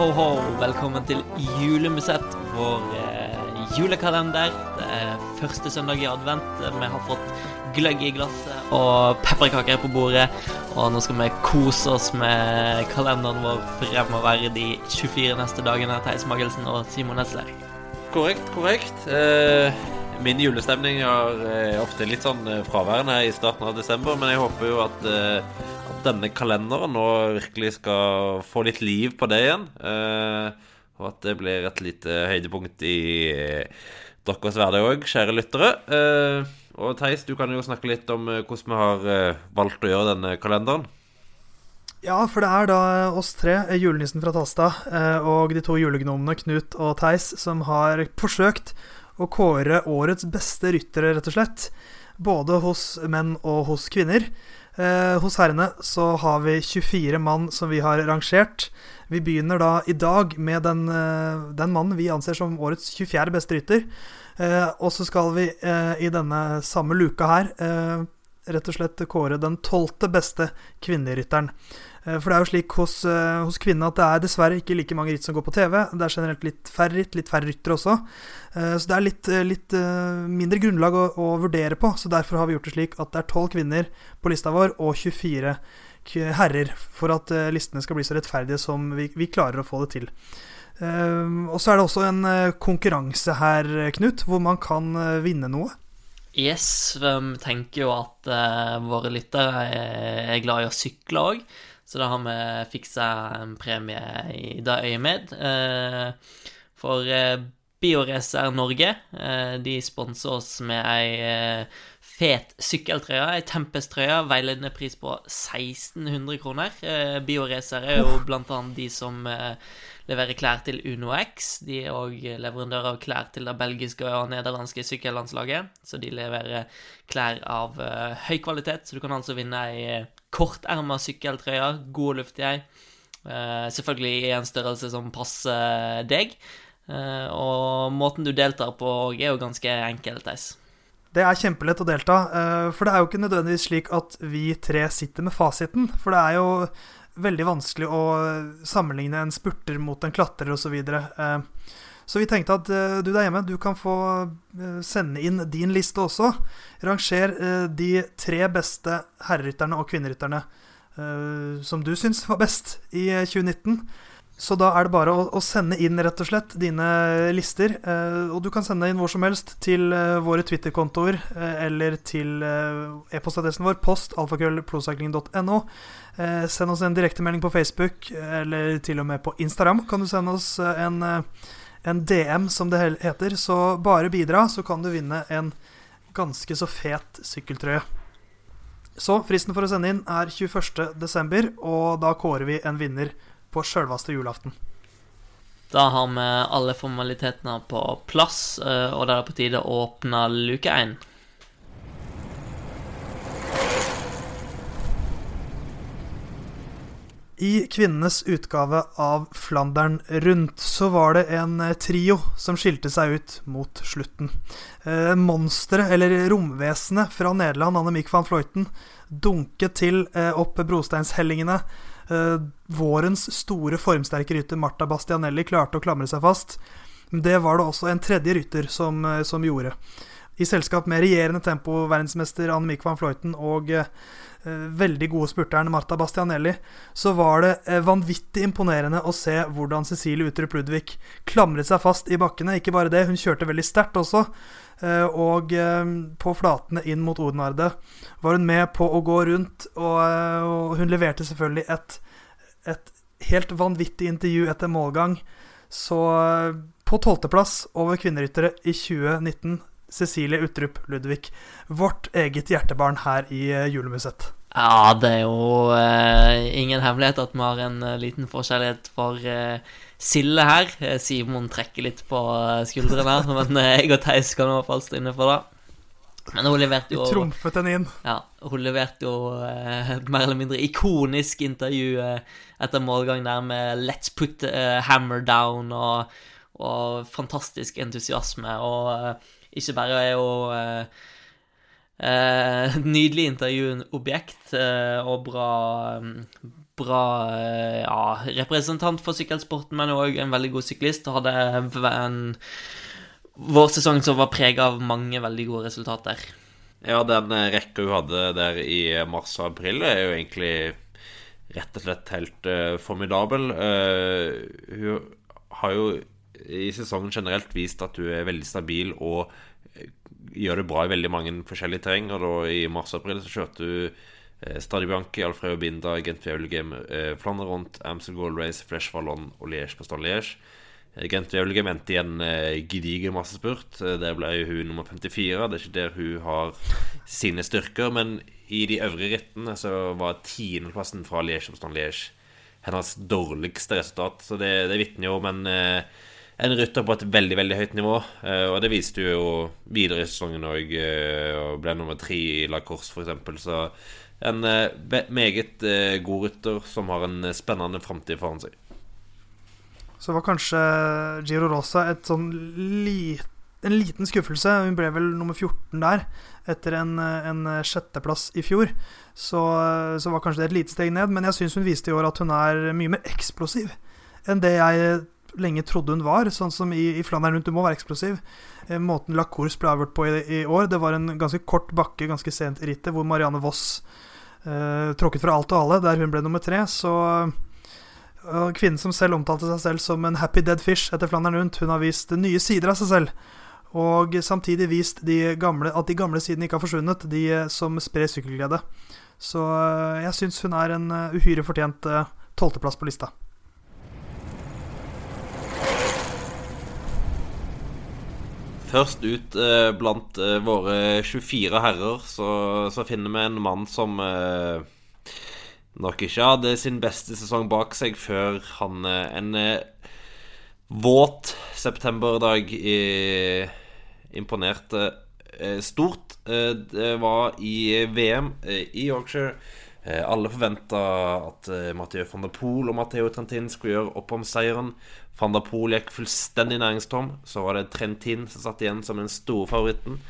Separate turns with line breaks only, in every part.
Ho, ho. Velkommen til Julemusett, vår eh, julekalender. Det er første søndag i advent. Vi har fått gløgg i glasset og pepperkaker på bordet. Og nå skal vi kose oss med kalenderen vår fremover de 24 neste dagene. Theis Magelsen og Simon Nesler.
Korrekt, korrekt. Eh, min julestemning er eh, ofte litt sånn eh, fraværende i starten av desember, men jeg håper jo at, eh, at denne kalenderen nå virkelig skal få litt liv på det igjen. Og at det blir et lite høydepunkt i deres hverdag òg, kjære lyttere. Og Theis, du kan jo snakke litt om hvordan vi har valgt å gjøre denne kalenderen.
Ja, for det er da oss tre, julenissen fra Tasta, og de to julegnomene Knut og Theis, som har forsøkt å kåre årets beste ryttere, rett og slett. Både hos menn og hos kvinner. Eh, hos herrene så har vi 24 mann som vi har rangert. Vi begynner da i dag med den, eh, den mannen vi anser som årets 24. beste rytter. Eh, og så skal vi eh, i denne samme luka her eh, rett og slett kåre den tolvte beste kvinnerytteren. Eh, For det er jo slik hos, eh, hos kvinner at det er dessverre ikke like mange ritt som går på TV. Det er generelt litt færre ritt, litt færre ryttere også. Eh, Så det er litt, litt mindre grunnlag å, å vurdere på. Så derfor har vi gjort det slik at det er tolv kvinner på lista vår og 24 herrer, for at listene skal bli så rettferdige som vi, vi klarer å få det til. Og så er det også en konkurranse her, Knut, hvor man kan vinne noe.
Yes, vi tenker jo at uh, våre lyttere er, er glad i å sykle òg, så da har vi fiksa en premie i det øyemed. Uh, for uh, Bioracer Norge, eh, de sponser oss med ei eh, fet sykkeltrøye, ei Tempest-trøye, veiledende pris på 1600 kroner. Eh, Bioracer er jo blant annet de som eh, leverer klær til Uno X. De er òg leverandør av klær til det belgiske og nederlandske sykkellandslaget. Så de leverer klær av eh, høy kvalitet, så du kan altså vinne ei korterma sykkeltrøye, god og luftig ei. Eh, selvfølgelig i en størrelse som passer deg. Eh, og måten du deltar på er jo ganske enkel, Theis.
Det er kjempelett å delta, eh, for det er jo ikke nødvendigvis slik at vi tre sitter med fasiten. For det er jo veldig vanskelig å sammenligne en spurter mot en klatrer osv. Så. Eh, så vi tenkte at eh, du der hjemme, du kan få sende inn din liste også. Ranger de tre beste herrerytterne og kvinnerytterne som du syns var best i eh, 2019. Så da er det bare å, å sende inn rett og slett dine lister. Eh, og du kan sende inn hvor som helst til eh, våre Twitter-kontoer eh, eller til eh, e-postadressen vår post alfakrøllprocycling.no. Eh, send oss en direktemelding på Facebook, eller til og med på Instagram kan du sende oss eh, en, en DM, som det heter. Så bare bidra, så kan du vinne en ganske så fet sykkeltrøye. Så fristen for å sende inn er 21.12., og da kårer vi en vinner på sjølvaste julaften.
Da har vi alle formalitetene på plass, eh, og da er det på tide å åpne luke én.
I kvinnenes utgave av Flandern rundt så var det en eh, trio som skilte seg ut mot slutten. Eh, Monsteret, eller romvesenet fra Nederland, Annemiek van Vleuten, dunket til eh, opp brosteinshellingene. Eh, vårens store formsterke rytter Marta Bastianelli klarte å klamre seg fast. Det var det også en tredje rytter som, eh, som gjorde. I selskap med regjerende tempoverdensmester Annemiek van Fløyten og eh, veldig gode spurteren Marta Bastianelli, så var det eh, vanvittig imponerende å se hvordan Cecilie Utrup Ludvig klamret seg fast i bakkene. Ikke bare det, hun kjørte veldig sterkt også. eh, Og eh, på flatene inn mot Odenarde var hun med på å gå rundt, og, eh, og hun leverte selvfølgelig et, et helt vanvittig intervju etter målgang. Så eh, på tolvteplass over kvinneryttere i 2019 Cecilie Utrup Ludvig. Vårt eget hjertebarn her i eh, Julemuseet.
Ja, det er jo eh, ingen hemmelighet at vi har en eh, liten forskjellighet for eh, Sille her. Eh, Simon trekker litt på skuldrene her, men eh, jeg og Theis kan i hvert fall stå inne for det. Men hun leverte jo
trumfet den inn.
Ja, hun leverte jo eh, et mer eller mindre ikonisk intervju eh, etter målgang der med 'Let's put hammer down' og, og fantastisk entusiasme. Og eh, ikke bare er jo eh, Eh, nydelig intervjuobjekt eh, og bra Bra eh, ja, representant for sykkelsporten, men òg en veldig god syklist. Og hadde en vårsesong som var prega av mange veldig gode resultater.
Ja, den eh, rekka hun hadde der i mars og april, er jo egentlig rett og slett helt uh, formidabel. Uh, hun har jo i sesongen generelt vist at du er veldig stabil og gjør det bra i veldig mange forskjellige terreng. Og da i mars-april så kjørte du eh, Stadi Bianchi, Alfredo Binda, Gent Wevelgem, eh, Flandre rundt, Amstel Gold Race, Flesh Vallon og Liège på Stad Liège. Eh, Gent Wevelgem endte i en eh, gedigen massespurt. Eh, der ble hun nummer 54. Det er ikke der hun har sine styrker. Men i de øvrige rittene så var tiendeplassen fra Liège på Stad Liège hennes dårligste resultat. Så det, det vitner jo om en eh, en rytter på et veldig veldig høyt nivå. Eh, og det viste jo videre i sesongen òg, eh, og ble nummer tre i La Course f.eks. Så en eh, meget god rytter som har en spennende framtid foran seg.
Så var kanskje Giro Rosa et sånn lit, en liten skuffelse. Hun ble vel nummer 14 der, etter en, en sjetteplass i fjor. Så, så var kanskje det et lite steg ned, men jeg syns hun viste i år at hun er mye mer eksplosiv enn det jeg lenge trodde hun var. Sånn som i, i Flandern rundt, du må være eksplosiv. Eh, måten La Course ble avgjort på i, i, år, det var en ganske kort bakke ganske sent i rittet, hvor Marianne Voss eh, tråkket fra alt og alle, der hun ble nummer tre. Så og Kvinnen som selv omtalte seg selv som en happy dead fish etter Flandern rundt, hun har vist nye sider av seg selv. Og samtidig vist de gamle, at de gamle sidene ikke har forsvunnet, de eh, som sprer sykkelglede. Så eh, jeg syns hun er en eh, uhyre fortjent tolvteplass på lista.
Først ut eh, blant eh, våre 24 herrer så, så, finner vi en mann som eh, nok ikke hadde sin beste sesong bak seg før han eh, en eh, våt septemberdag imponerte eh, stort. det var i VM i Yorkshire. alle forventa at Mathieu van der Poel og Matheo Trentin skulle gjøre opp om seieren. Van der Poel gikk fullstendig næringstom. Så var det Trentin som satt igjen som den store favoritten.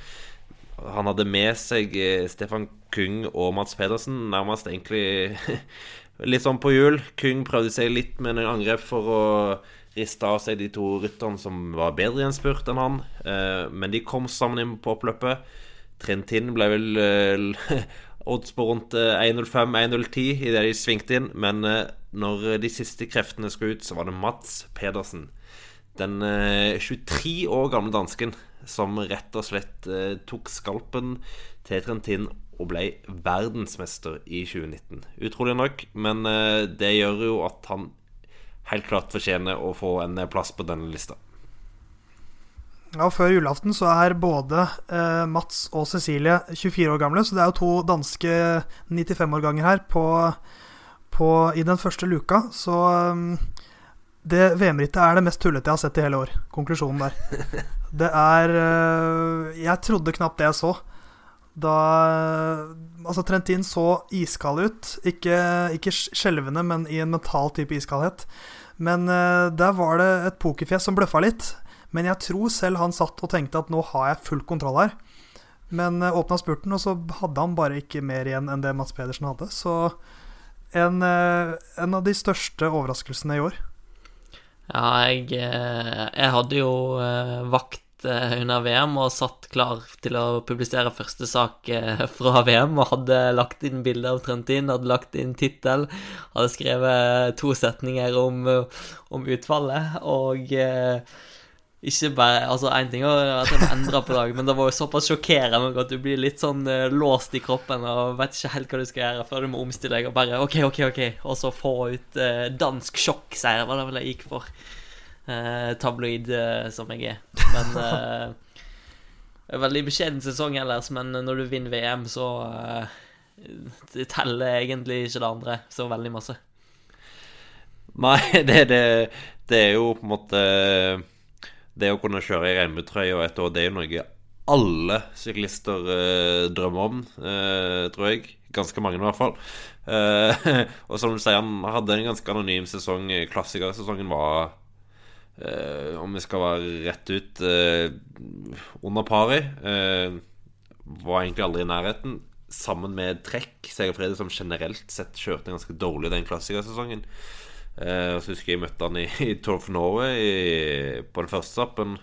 Han hadde med seg eh, Stefan Kung og Mats Pedersen, nærmest egentlig litt sånn på hjul. Kung prøvde seg litt med en angrep for å riste av seg de to rytterne som var bedre i en spurt enn han. Eh, men de kom sammen inn på oppløpet. Trentin ble vel eh, odds på rundt 1.05-1.010 idet de svingte inn. Men når de siste kreftene skulle ut, så var det Mats Pedersen. Den 23 eh, år gamle dansken som rett og slett eh, tok skalpen til Trentin og ble verdensmester i 2019. Utrolig nok, men eh, det gjør jo at han helt klart fortjener å få en plass på denne lista.
Ja, og Før julaften så er både eh, Mats og Cecilie 24 år gamle, så det er jo to danske 95-årganger her på på, i den første luka, så um, Det VM-rittet er det mest tullete jeg har sett i hele år. Konklusjonen der. Det er uh, Jeg trodde knapt det jeg så. Da Altså, Trentin så iskald ut. Ikke, ikke skjelvende, men i en mental type iskaldhet. Men uh, der var det et pokerfjes som bløffa litt. Men jeg tror selv han satt og tenkte at nå har jeg full kontroll her. Men uh, åpna spurten, og så hadde han bare ikke mer igjen enn det Mats Pedersen hadde. Så en, eh, en, av de største overraskelsene i år.
Ja, jeg, eh, jeg hadde jo eh, vakt under VM og satt klar til å publisere første sak fra VM og hadde lagt inn bilde av Trentin, hadde lagt inn tittel, hadde skrevet to setninger om, om utfallet og ikke bare Altså, én ting er at en endrer på dag, men det var jo såpass sjokkerende at du blir litt sånn uh, låst i kroppen og vet ikke helt hva du skal gjøre før du må omstille deg og bare OK, OK, OK, og så få ut uh, dansk sjokkseier, var det vel jeg gikk for. Uh, tabloid som jeg er. Men Veldig beskjeden sesong ellers, men når du vinner VM, så Det teller egentlig ikke det andre så veldig masse.
Nei, det, det, det er jo på en måte det å kunne kjøre i regnbuetrøye og et år, det er jo noe alle syklister eh, drømmer om, eh, tror jeg. Ganske mange, i hvert fall. Eh, og som du sier, han hadde en ganske anonym sesong. Klassikersesongen var, eh, om vi skal være rett ut, eh, under pari. Eh, var egentlig aldri i nærheten. Sammen med Trekk, Segerfrede, som generelt sett kjørte ganske dårlig den klassikersesongen. Eh, så husker jeg møtte han i, i Tour of Norway i, på den første etappen.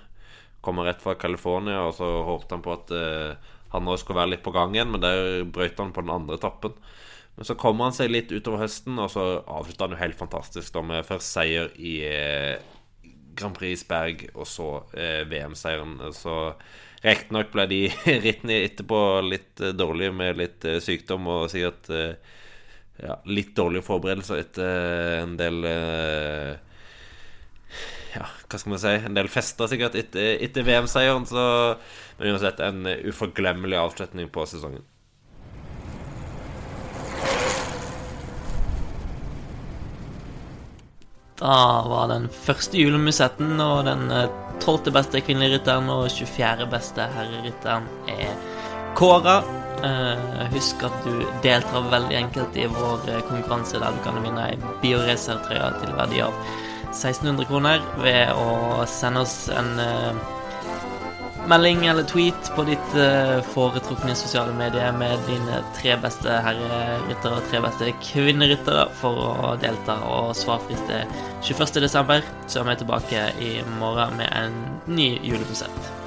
Kommer rett fra California, og så håpte han på at eh, han også skulle være litt på gang igjen, men der brøt han på den andre etappen. Men så kommer han seg litt utover høsten, og så avslutter han jo helt fantastisk da med først seier i eh, Grand Prix Berg, og så eh, VM-seieren. Så riktignok ble de rittene etterpå litt eh, dårlige med litt eh, sykdom og sikkert eh, ja, litt dårlige forberedelser etter en del eh, Ja, hva skal man si? En del fester sikkert etter, etter VM-seieren. Så Men uansett en uforglemmelig avslutning på sesongen.
Da var den første julemusetten og den eh, tolvte beste kvinnelige rytteren og 24. beste herrerytteren er kåra. Eh, husk at du deltar veldig enkelt i vår eh, konkurranse der du kan vinne ei Bioracer-trøye til verdi av 1600 kroner ved å sende oss en eh, melding eller tweet på ditt foretrukne sosiale medier med dine tre beste herreryttere og tre beste kvinneryttere for å delta. Og svarfrist er 21.12., så er vi tilbake i morgen med en ny julemusett.